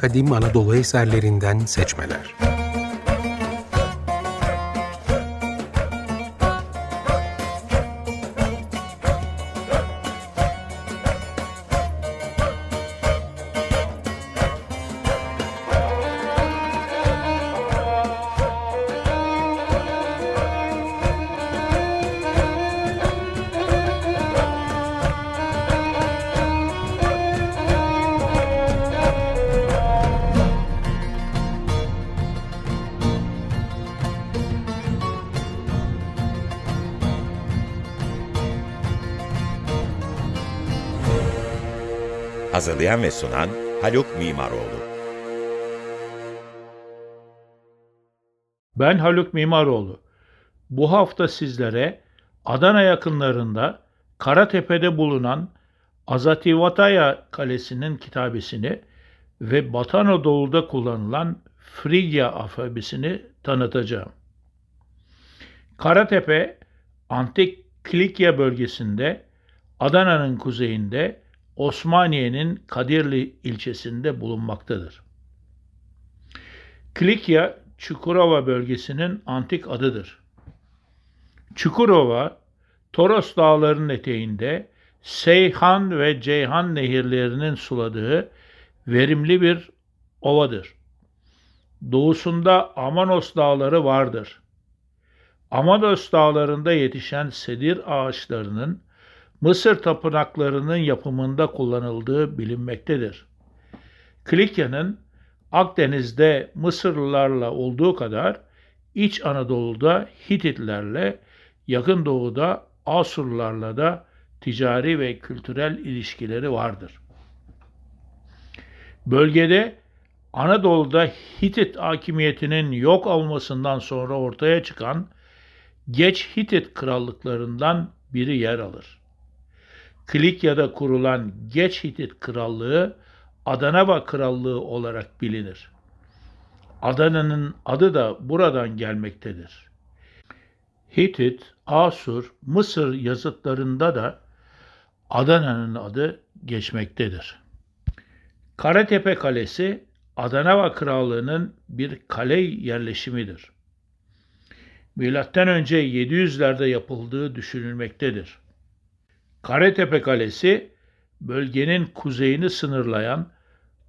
kadim Anadolu eserlerinden seçmeler. Hazırlayan ve sunan Haluk Mimaroğlu. Ben Haluk Mimaroğlu. Bu hafta sizlere Adana yakınlarında Karatepe'de bulunan Azativataya Kalesi'nin kitabesini ve Batı Anadolu'da kullanılan Frigya alfabesini tanıtacağım. Karatepe, antik Kilikya bölgesinde Adana'nın kuzeyinde Osmaniye'nin Kadirli ilçesinde bulunmaktadır. Klikya, Çukurova bölgesinin antik adıdır. Çukurova, Toros dağlarının eteğinde Seyhan ve Ceyhan nehirlerinin suladığı verimli bir ovadır. Doğusunda Amanos dağları vardır. Amanos dağlarında yetişen sedir ağaçlarının Mısır tapınaklarının yapımında kullanıldığı bilinmektedir. Klikya'nın Akdeniz'de Mısırlılarla olduğu kadar İç Anadolu'da Hititlerle, Yakın Doğu'da Asurlarla da ticari ve kültürel ilişkileri vardır. Bölgede Anadolu'da Hitit hakimiyetinin yok olmasından sonra ortaya çıkan geç Hitit krallıklarından biri yer alır. Klikya'da kurulan Geç Hitit Krallığı Adanava Krallığı olarak bilinir. Adana'nın adı da buradan gelmektedir. Hitit, Asur, Mısır yazıtlarında da Adana'nın adı geçmektedir. Karatepe Kalesi Adanava Krallığı'nın bir kale yerleşimidir. Milattan önce 700'lerde yapıldığı düşünülmektedir. Karetepe Kalesi bölgenin kuzeyini sınırlayan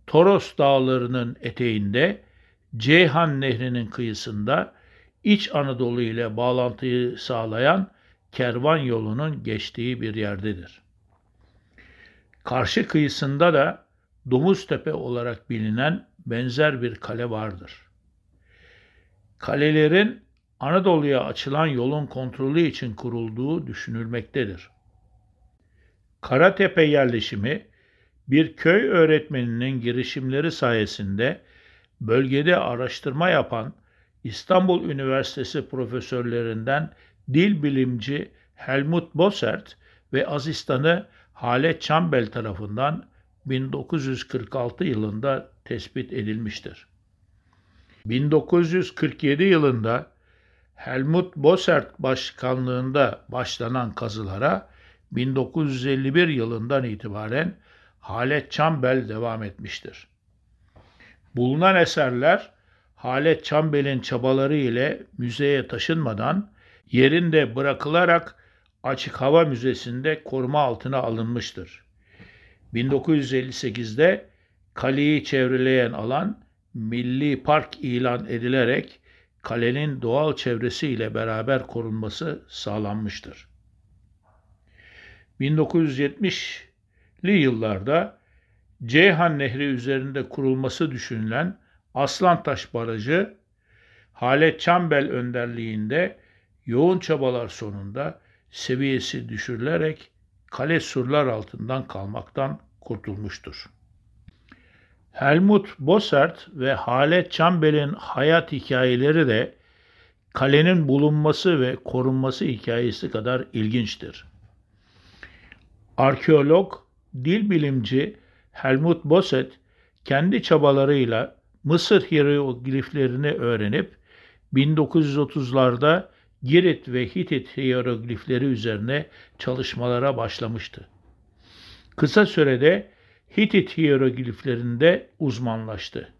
Toros Dağları'nın eteğinde Ceyhan Nehri'nin kıyısında İç Anadolu ile bağlantıyı sağlayan kervan yolunun geçtiği bir yerdedir. Karşı kıyısında da Domuztepe olarak bilinen benzer bir kale vardır. Kalelerin Anadolu'ya açılan yolun kontrolü için kurulduğu düşünülmektedir. Karatepe yerleşimi bir köy öğretmeninin girişimleri sayesinde bölgede araştırma yapan İstanbul Üniversitesi profesörlerinden dil bilimci Helmut Bossert ve asistanı Halet Çambel tarafından 1946 yılında tespit edilmiştir. 1947 yılında Helmut Bossert başkanlığında başlanan kazılara 1951 yılından itibaren Halet Çambel devam etmiştir. Bulunan eserler Halet Çambel'in çabaları ile müzeye taşınmadan yerinde bırakılarak Açık Hava Müzesi'nde koruma altına alınmıştır. 1958'de kaleyi çevreleyen alan milli park ilan edilerek kalenin doğal çevresi ile beraber korunması sağlanmıştır. 1970'li yıllarda Ceyhan Nehri üzerinde kurulması düşünülen Aslantaş Barajı Halet Çambel önderliğinde yoğun çabalar sonunda seviyesi düşürülerek kale surlar altından kalmaktan kurtulmuştur. Helmut Bossert ve Halet Çambel'in hayat hikayeleri de kalenin bulunması ve korunması hikayesi kadar ilginçtir. Arkeolog, dil bilimci Helmut Bosset kendi çabalarıyla Mısır hierogliflerini öğrenip 1930'larda Girit ve Hitit hieroglifleri üzerine çalışmalara başlamıştı. Kısa sürede Hitit hierogliflerinde uzmanlaştı.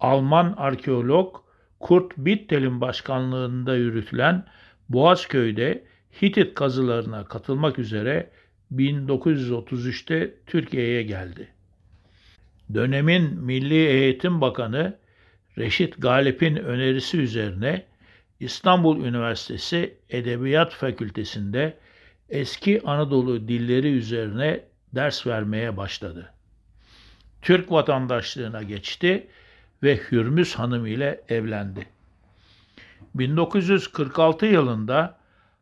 Alman arkeolog Kurt Bittel'in başkanlığında yürütülen Boğazköy'de Hitit kazılarına katılmak üzere 1933'te Türkiye'ye geldi. Dönemin Milli Eğitim Bakanı Reşit Galip'in önerisi üzerine İstanbul Üniversitesi Edebiyat Fakültesi'nde eski Anadolu dilleri üzerine ders vermeye başladı. Türk vatandaşlığına geçti ve Hürmüz Hanım ile evlendi. 1946 yılında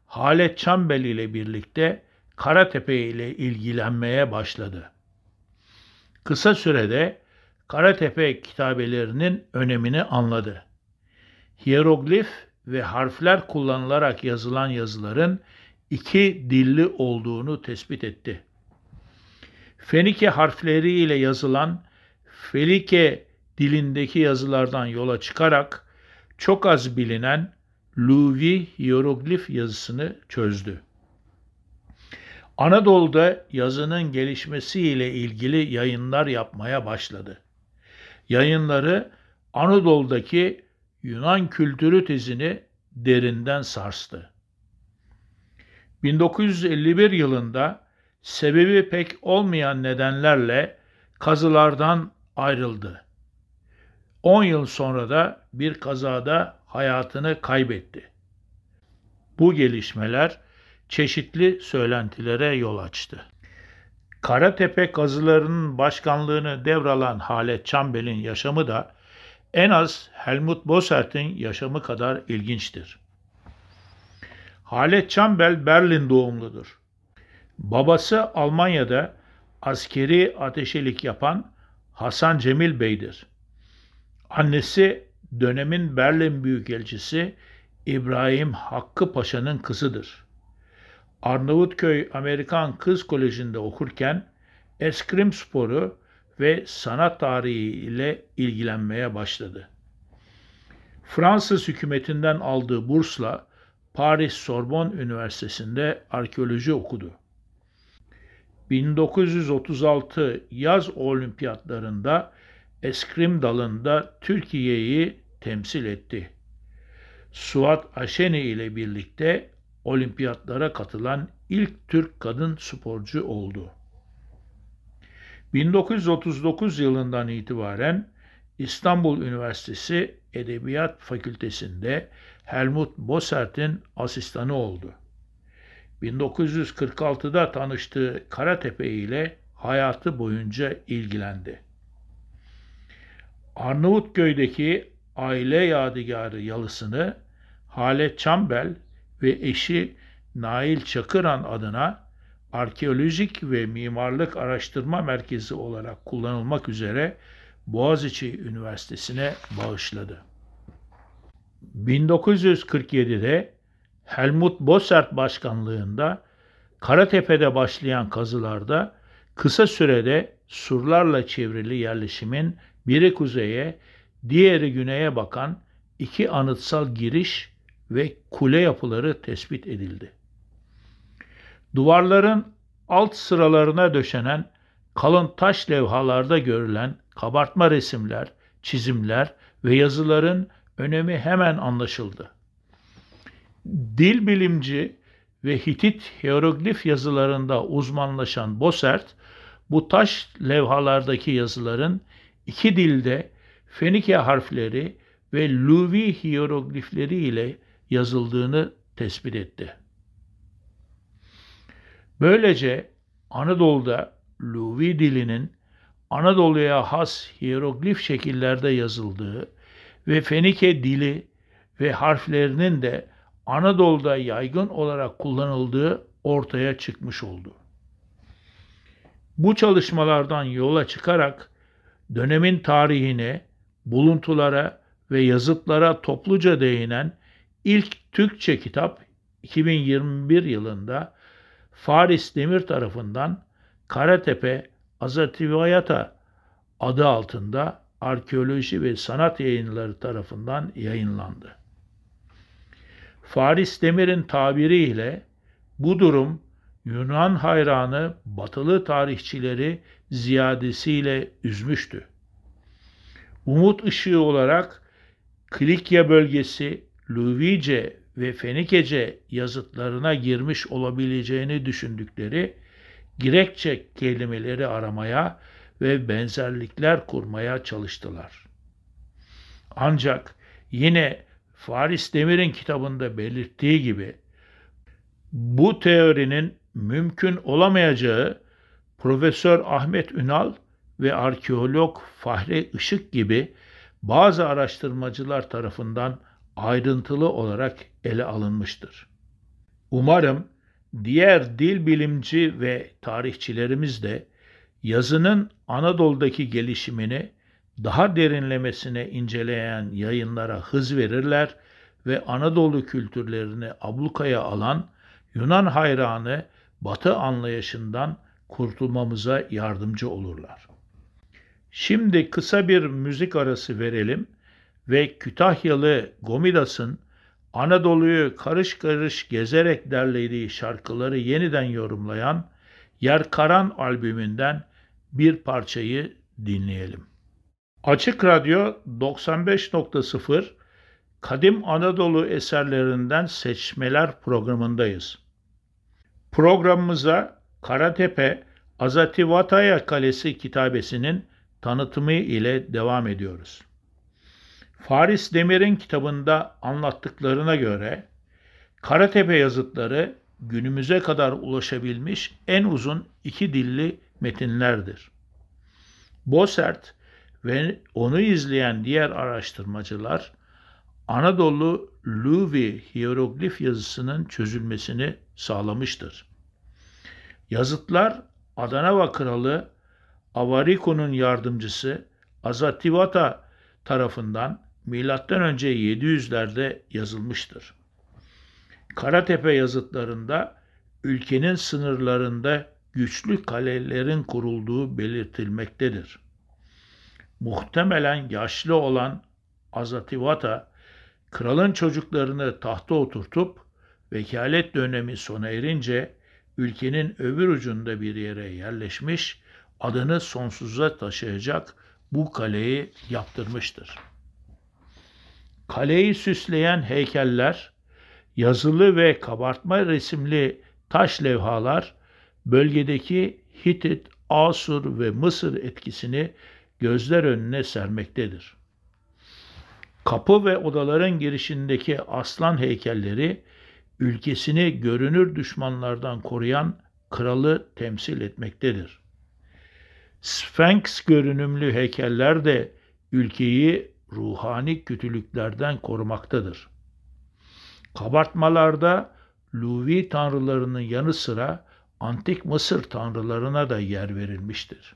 Halet Çambel ile birlikte Karatepe ile ilgilenmeye başladı. Kısa sürede Karatepe kitabelerinin önemini anladı. Hieroglif ve harfler kullanılarak yazılan yazıların iki dilli olduğunu tespit etti. Fenike harfleriyle yazılan Felike dilindeki yazılardan yola çıkarak çok az bilinen Luvi hieroglif yazısını çözdü. Anadolu'da yazının gelişmesiyle ilgili yayınlar yapmaya başladı. Yayınları Anadolu'daki Yunan kültürü tezini derinden sarstı. 1951 yılında sebebi pek olmayan nedenlerle kazılardan ayrıldı. 10 yıl sonra da bir kazada hayatını kaybetti. Bu gelişmeler çeşitli söylentilere yol açtı. Karatepe kazılarının başkanlığını devralan Halet Çambel'in yaşamı da en az Helmut Bossert'in yaşamı kadar ilginçtir. Halet Çambel Berlin doğumludur. Babası Almanya'da askeri ateşelik yapan Hasan Cemil Bey'dir. Annesi dönemin Berlin Büyükelçisi İbrahim Hakkı Paşa'nın kızıdır. Arnavutköy Amerikan Kız Koleji'nde okurken eskrim sporu ve sanat tarihi ile ilgilenmeye başladı. Fransız hükümetinden aldığı bursla Paris Sorbonne Üniversitesi'nde arkeoloji okudu. 1936 yaz olimpiyatlarında eskrim dalında Türkiye'yi temsil etti. Suat Aşeni ile birlikte olimpiyatlara katılan ilk Türk kadın sporcu oldu. 1939 yılından itibaren İstanbul Üniversitesi Edebiyat Fakültesi'nde Helmut Bossert'in asistanı oldu. 1946'da tanıştığı Karatepe ile hayatı boyunca ilgilendi. Arnavutköy'deki aile yadigarı yalısını Halet Çambel ve eşi Nail Çakıran adına arkeolojik ve mimarlık araştırma merkezi olarak kullanılmak üzere Boğaziçi Üniversitesi'ne bağışladı. 1947'de Helmut Bossert başkanlığında Karatepe'de başlayan kazılarda kısa sürede surlarla çevrili yerleşimin biri kuzeye, diğeri güneye bakan iki anıtsal giriş ve kule yapıları tespit edildi. Duvarların alt sıralarına döşenen kalın taş levhalarda görülen kabartma resimler, çizimler ve yazıların önemi hemen anlaşıldı. Dil bilimci ve Hitit hieroglif yazılarında uzmanlaşan Bossert, bu taş levhalardaki yazıların iki dilde Fenike harfleri ve Luvi hieroglifleri ile yazıldığını tespit etti. Böylece Anadolu'da Luvi dilinin Anadolu'ya has hieroglif şekillerde yazıldığı ve Fenike dili ve harflerinin de Anadolu'da yaygın olarak kullanıldığı ortaya çıkmış oldu. Bu çalışmalardan yola çıkarak dönemin tarihine, buluntulara ve yazıtlara topluca değinen ilk Türkçe kitap 2021 yılında Faris Demir tarafından Karatepe Azativayata adı altında arkeoloji ve sanat yayınları tarafından yayınlandı. Faris Demir'in tabiriyle bu durum Yunan hayranı batılı tarihçileri ziyadesiyle üzmüştü. Umut ışığı olarak Klikya bölgesi, Luvice ve Fenikece yazıtlarına girmiş olabileceğini düşündükleri Girekçe kelimeleri aramaya ve benzerlikler kurmaya çalıştılar. Ancak yine Faris Demir'in kitabında belirttiği gibi bu teorinin mümkün olamayacağı Profesör Ahmet Ünal ve arkeolog Fahri Işık gibi bazı araştırmacılar tarafından ayrıntılı olarak ele alınmıştır. Umarım diğer dil bilimci ve tarihçilerimiz de yazının Anadolu'daki gelişimini daha derinlemesine inceleyen yayınlara hız verirler ve Anadolu kültürlerini ablukaya alan Yunan hayranı Batı anlayışından kurtulmamıza yardımcı olurlar. Şimdi kısa bir müzik arası verelim ve Kütahyalı Gomidas'ın Anadolu'yu karış karış gezerek derlediği şarkıları yeniden yorumlayan Yer Karan albümünden bir parçayı dinleyelim. Açık Radyo 95.0 Kadim Anadolu eserlerinden seçmeler programındayız. Programımıza Karatepe Azativataya Kalesi kitabesinin tanıtımı ile devam ediyoruz. Faris Demir'in kitabında anlattıklarına göre Karatepe yazıtları günümüze kadar ulaşabilmiş en uzun iki dilli metinlerdir. Bosert ve onu izleyen diğer araştırmacılar Anadolu Luvi hieroglif yazısının çözülmesini sağlamıştır. Yazıtlar Adanava kralı Avariko'nun yardımcısı Azativata tarafından M.Ö. 700'lerde yazılmıştır. Karatepe yazıtlarında ülkenin sınırlarında güçlü kalelerin kurulduğu belirtilmektedir. Muhtemelen yaşlı olan Azativata, kralın çocuklarını tahta oturtup vekalet dönemi sona erince ülkenin öbür ucunda bir yere yerleşmiş, adını sonsuza taşıyacak bu kaleyi yaptırmıştır. Kaleyi süsleyen heykeller, yazılı ve kabartma resimli taş levhalar bölgedeki Hitit, Asur ve Mısır etkisini gözler önüne sermektedir. Kapı ve odaların girişindeki aslan heykelleri ülkesini görünür düşmanlardan koruyan kralı temsil etmektedir. Sphinx görünümlü heykeller de ülkeyi ruhani kötülüklerden korumaktadır. Kabartmalarda Luvi tanrılarının yanı sıra antik Mısır tanrılarına da yer verilmiştir.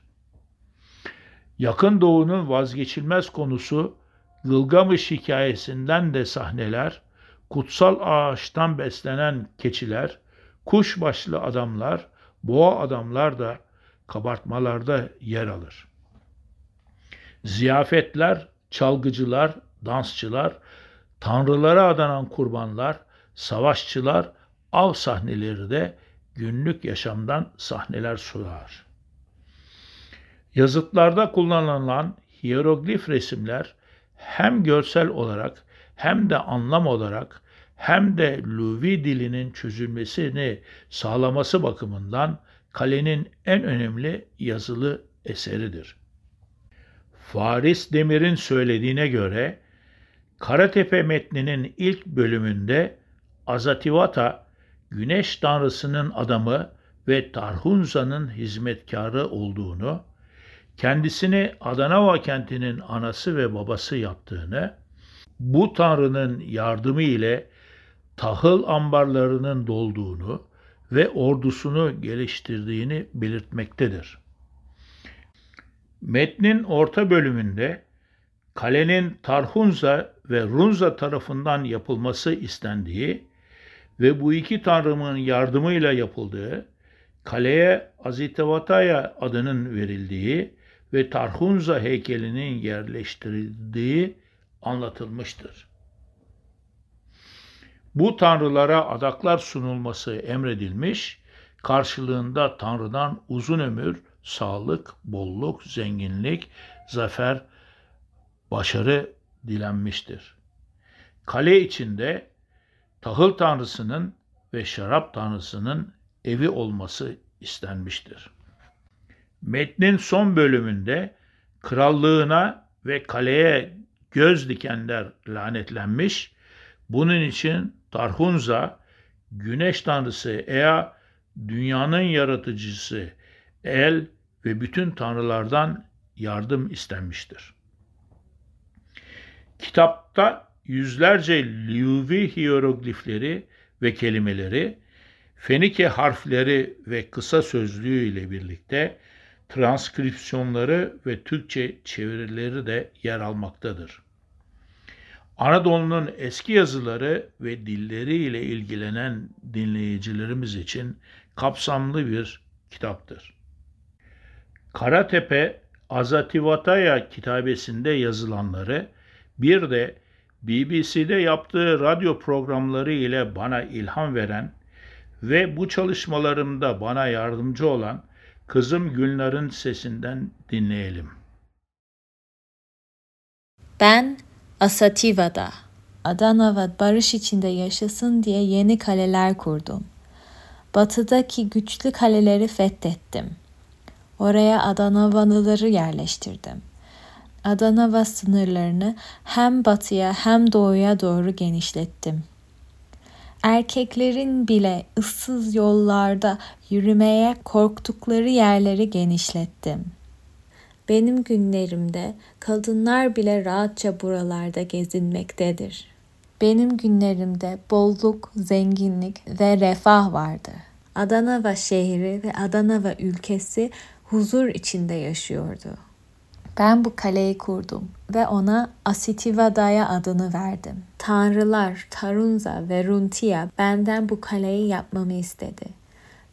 Yakın Doğu'nun vazgeçilmez konusu Gılgamış hikayesinden de sahneler, kutsal ağaçtan beslenen keçiler, kuş başlı adamlar, boğa adamlar da kabartmalarda yer alır. Ziyafetler, çalgıcılar, dansçılar, tanrılara adanan kurbanlar, savaşçılar, av sahneleri de günlük yaşamdan sahneler sunar. Yazıtlarda kullanılan hieroglif resimler hem görsel olarak hem de anlam olarak hem de Luvi dilinin çözülmesini sağlaması bakımından kalenin en önemli yazılı eseridir. Faris Demir'in söylediğine göre Karatepe metninin ilk bölümünde Azativata güneş tanrısının adamı ve Tarhunza'nın hizmetkarı olduğunu, kendisini Adanava kentinin anası ve babası yaptığını, bu tanrının yardımı ile tahıl ambarlarının dolduğunu ve ordusunu geliştirdiğini belirtmektedir. Metnin orta bölümünde kalenin Tarhunza ve Runza tarafından yapılması istendiği ve bu iki tanrımın yardımıyla yapıldığı, kaleye Azitevataya adının verildiği ve Tarhunza heykelinin yerleştirildiği anlatılmıştır. Bu tanrılara adaklar sunulması emredilmiş, karşılığında Tanrı'dan uzun ömür sağlık, bolluk, zenginlik, zafer, başarı dilenmiştir. Kale içinde tahıl tanrısının ve şarap tanrısının evi olması istenmiştir. Metnin son bölümünde krallığına ve kaleye göz dikenler lanetlenmiş. Bunun için Tarhunza, güneş tanrısı Ea, dünyanın yaratıcısı El ve bütün tanrılardan yardım istenmiştir. Kitapta yüzlerce Liuvi hieroglifleri ve kelimeleri, Fenike harfleri ve kısa sözlüğü ile birlikte transkripsiyonları ve Türkçe çevirileri de yer almaktadır. Anadolu'nun eski yazıları ve dilleri ile ilgilenen dinleyicilerimiz için kapsamlı bir kitaptır. Karatepe Azativataya kitabesinde yazılanları bir de BBC'de yaptığı radyo programları ile bana ilham veren ve bu çalışmalarımda bana yardımcı olan kızım Gülnar'ın sesinden dinleyelim. Ben Asativa'da, Adana ve barış içinde yaşasın diye yeni kaleler kurdum. Batıdaki güçlü kaleleri fethettim. Oraya Adanavalıları yerleştirdim. Adanava sınırlarını hem batıya hem doğuya doğru genişlettim. Erkeklerin bile ıssız yollarda yürümeye korktukları yerleri genişlettim. Benim günlerimde kadınlar bile rahatça buralarda gezinmektedir. Benim günlerimde bolluk, zenginlik ve refah vardı. Adana ve şehri ve Adana ve ülkesi huzur içinde yaşıyordu. Ben bu kaleyi kurdum ve ona Asitivadaya adını verdim. Tanrılar Tarunza ve Runtia benden bu kaleyi yapmamı istedi.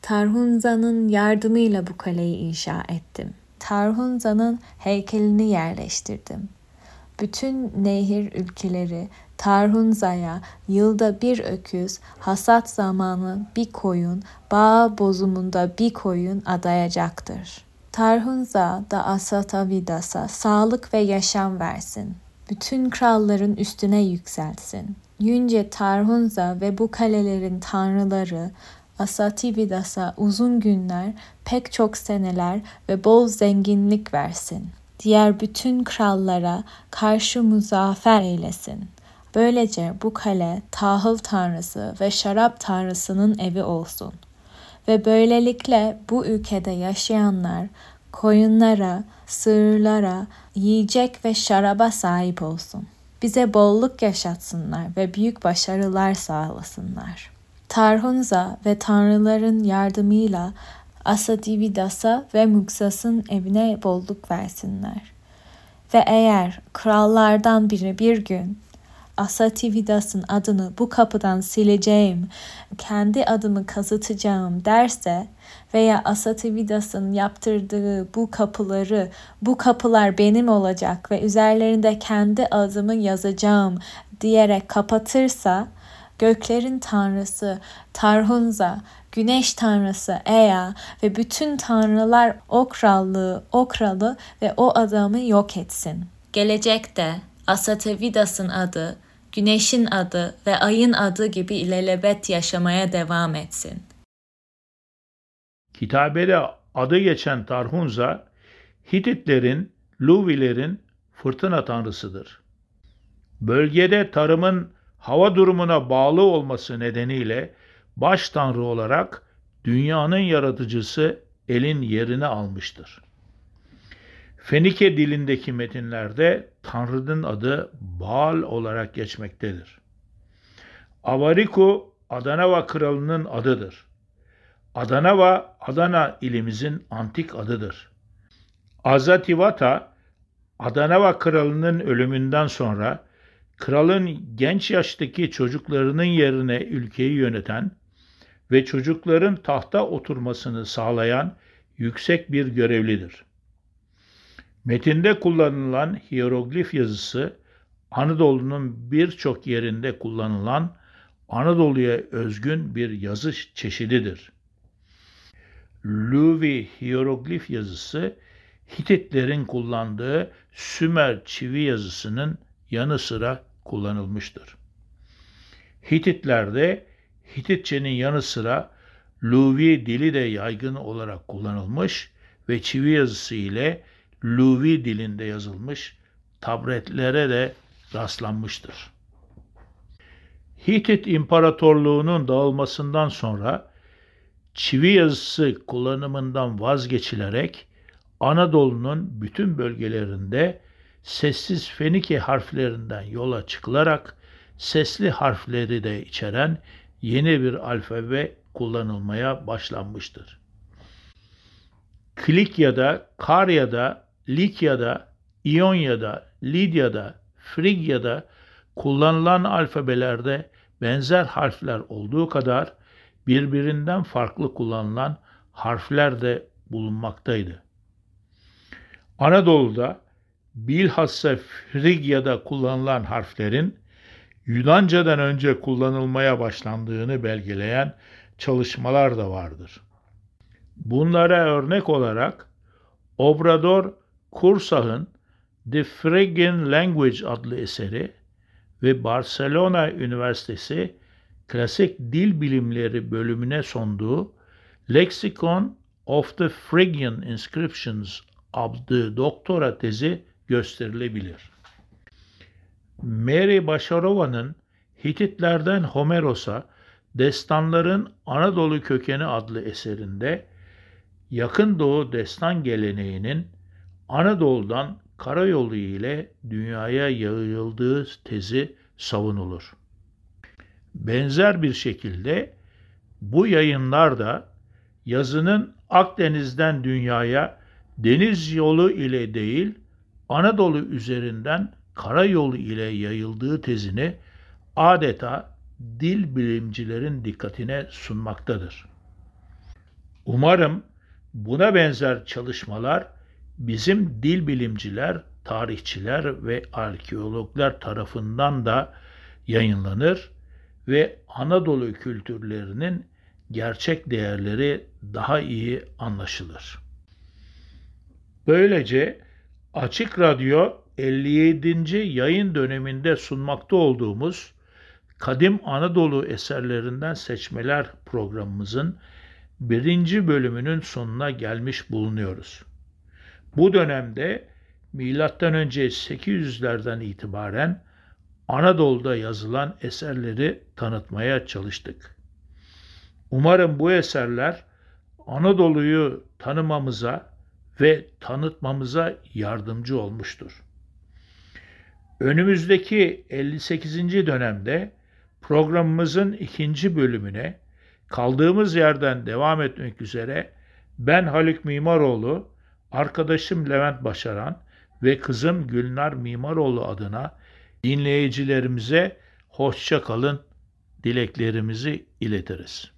Tarhunza'nın yardımıyla bu kaleyi inşa ettim. Tarhunza'nın heykelini yerleştirdim. Bütün nehir ülkeleri Tarhunza'ya yılda bir öküz, hasat zamanı bir koyun, bağ bozumunda bir koyun adayacaktır. Tarhunza da Asatavidas'a sağlık ve yaşam versin. Bütün kralların üstüne yükselsin. Yünce Tarhunza ve bu kalelerin tanrıları Asatividas'a uzun günler, pek çok seneler ve bol zenginlik versin. Diğer bütün krallara karşı muzaffer eylesin. Böylece bu kale tahıl tanrısı ve şarap tanrısının evi olsun. Ve böylelikle bu ülkede yaşayanlar koyunlara, sığırlara, yiyecek ve şaraba sahip olsun. Bize bolluk yaşatsınlar ve büyük başarılar sağlasınlar.'' Tarhunza ve tanrıların yardımıyla Asadividas'a ve Muksas'ın evine bolluk versinler. Ve eğer krallardan biri bir gün Asatividas'ın adını bu kapıdan sileceğim, kendi adımı kazıtacağım derse veya Asatividas'ın yaptırdığı bu kapıları, bu kapılar benim olacak ve üzerlerinde kendi adımı yazacağım diyerek kapatırsa göklerin tanrısı Tarhunza, güneş tanrısı Ea ve bütün tanrılar o krallığı, o kralı ve o adamı yok etsin. Gelecekte Asatevidas'ın adı, güneşin adı ve ayın adı gibi ilelebet yaşamaya devam etsin. Kitabede adı geçen Tarhunza, Hititlerin, Luvilerin fırtına tanrısıdır. Bölgede tarımın hava durumuna bağlı olması nedeniyle baş tanrı olarak dünyanın yaratıcısı elin yerini almıştır. Fenike dilindeki metinlerde Tanrı'nın adı Baal olarak geçmektedir. Avariku Adanava kralının adıdır. Adanava Adana ilimizin antik adıdır. Azativata Adanava kralının ölümünden sonra kralın genç yaştaki çocuklarının yerine ülkeyi yöneten ve çocukların tahta oturmasını sağlayan yüksek bir görevlidir. Metinde kullanılan hieroglif yazısı Anadolu'nun birçok yerinde kullanılan Anadolu'ya özgün bir yazı çeşididir. Luvi hieroglif yazısı Hititlerin kullandığı Sümer çivi yazısının yanı sıra kullanılmıştır. Hititlerde Hititçenin yanı sıra Luvi dili de yaygın olarak kullanılmış ve çivi yazısı ile Luvi dilinde yazılmış tabletlere de rastlanmıştır. Hitit İmparatorluğu'nun dağılmasından sonra çivi yazısı kullanımından vazgeçilerek Anadolu'nun bütün bölgelerinde sessiz Fenike harflerinden yola çıkılarak sesli harfleri de içeren yeni bir alfabe kullanılmaya başlanmıştır. Klikya'da, Karya'da, Likya'da, İonya'da, Lidya'da, Frigya'da kullanılan alfabelerde benzer harfler olduğu kadar birbirinden farklı kullanılan harfler de bulunmaktaydı. Anadolu'da bilhassa Frigya'da kullanılan harflerin Yunanca'dan önce kullanılmaya başlandığını belgeleyen çalışmalar da vardır. Bunlara örnek olarak Obrador Kursah'ın The Phrygian Language adlı eseri ve Barcelona Üniversitesi Klasik Dil Bilimleri bölümüne sunduğu Lexicon of the Phrygian Inscriptions adlı doktora tezi gösterilebilir. Mary Başarova'nın Hititlerden Homeros'a Destanların Anadolu Kökeni adlı eserinde Yakın Doğu destan geleneğinin Anadolu'dan karayolu ile dünyaya yayıldığı tezi savunulur. Benzer bir şekilde bu yayınlar da yazının Akdeniz'den dünyaya deniz yolu ile değil Anadolu üzerinden karayolu ile yayıldığı tezini adeta dil bilimcilerin dikkatine sunmaktadır. Umarım buna benzer çalışmalar bizim dil bilimciler, tarihçiler ve arkeologlar tarafından da yayınlanır ve Anadolu kültürlerinin gerçek değerleri daha iyi anlaşılır. Böylece Açık Radyo 57. yayın döneminde sunmakta olduğumuz Kadim Anadolu eserlerinden seçmeler programımızın birinci bölümünün sonuna gelmiş bulunuyoruz. Bu dönemde milattan önce 800'lerden itibaren Anadolu'da yazılan eserleri tanıtmaya çalıştık. Umarım bu eserler Anadolu'yu tanımamıza ve tanıtmamıza yardımcı olmuştur. Önümüzdeki 58. dönemde programımızın ikinci bölümüne kaldığımız yerden devam etmek üzere ben Haluk Mimaroğlu, arkadaşım Levent Başaran ve kızım Gülnar Mimaroğlu adına dinleyicilerimize hoşça kalın dileklerimizi iletiriz.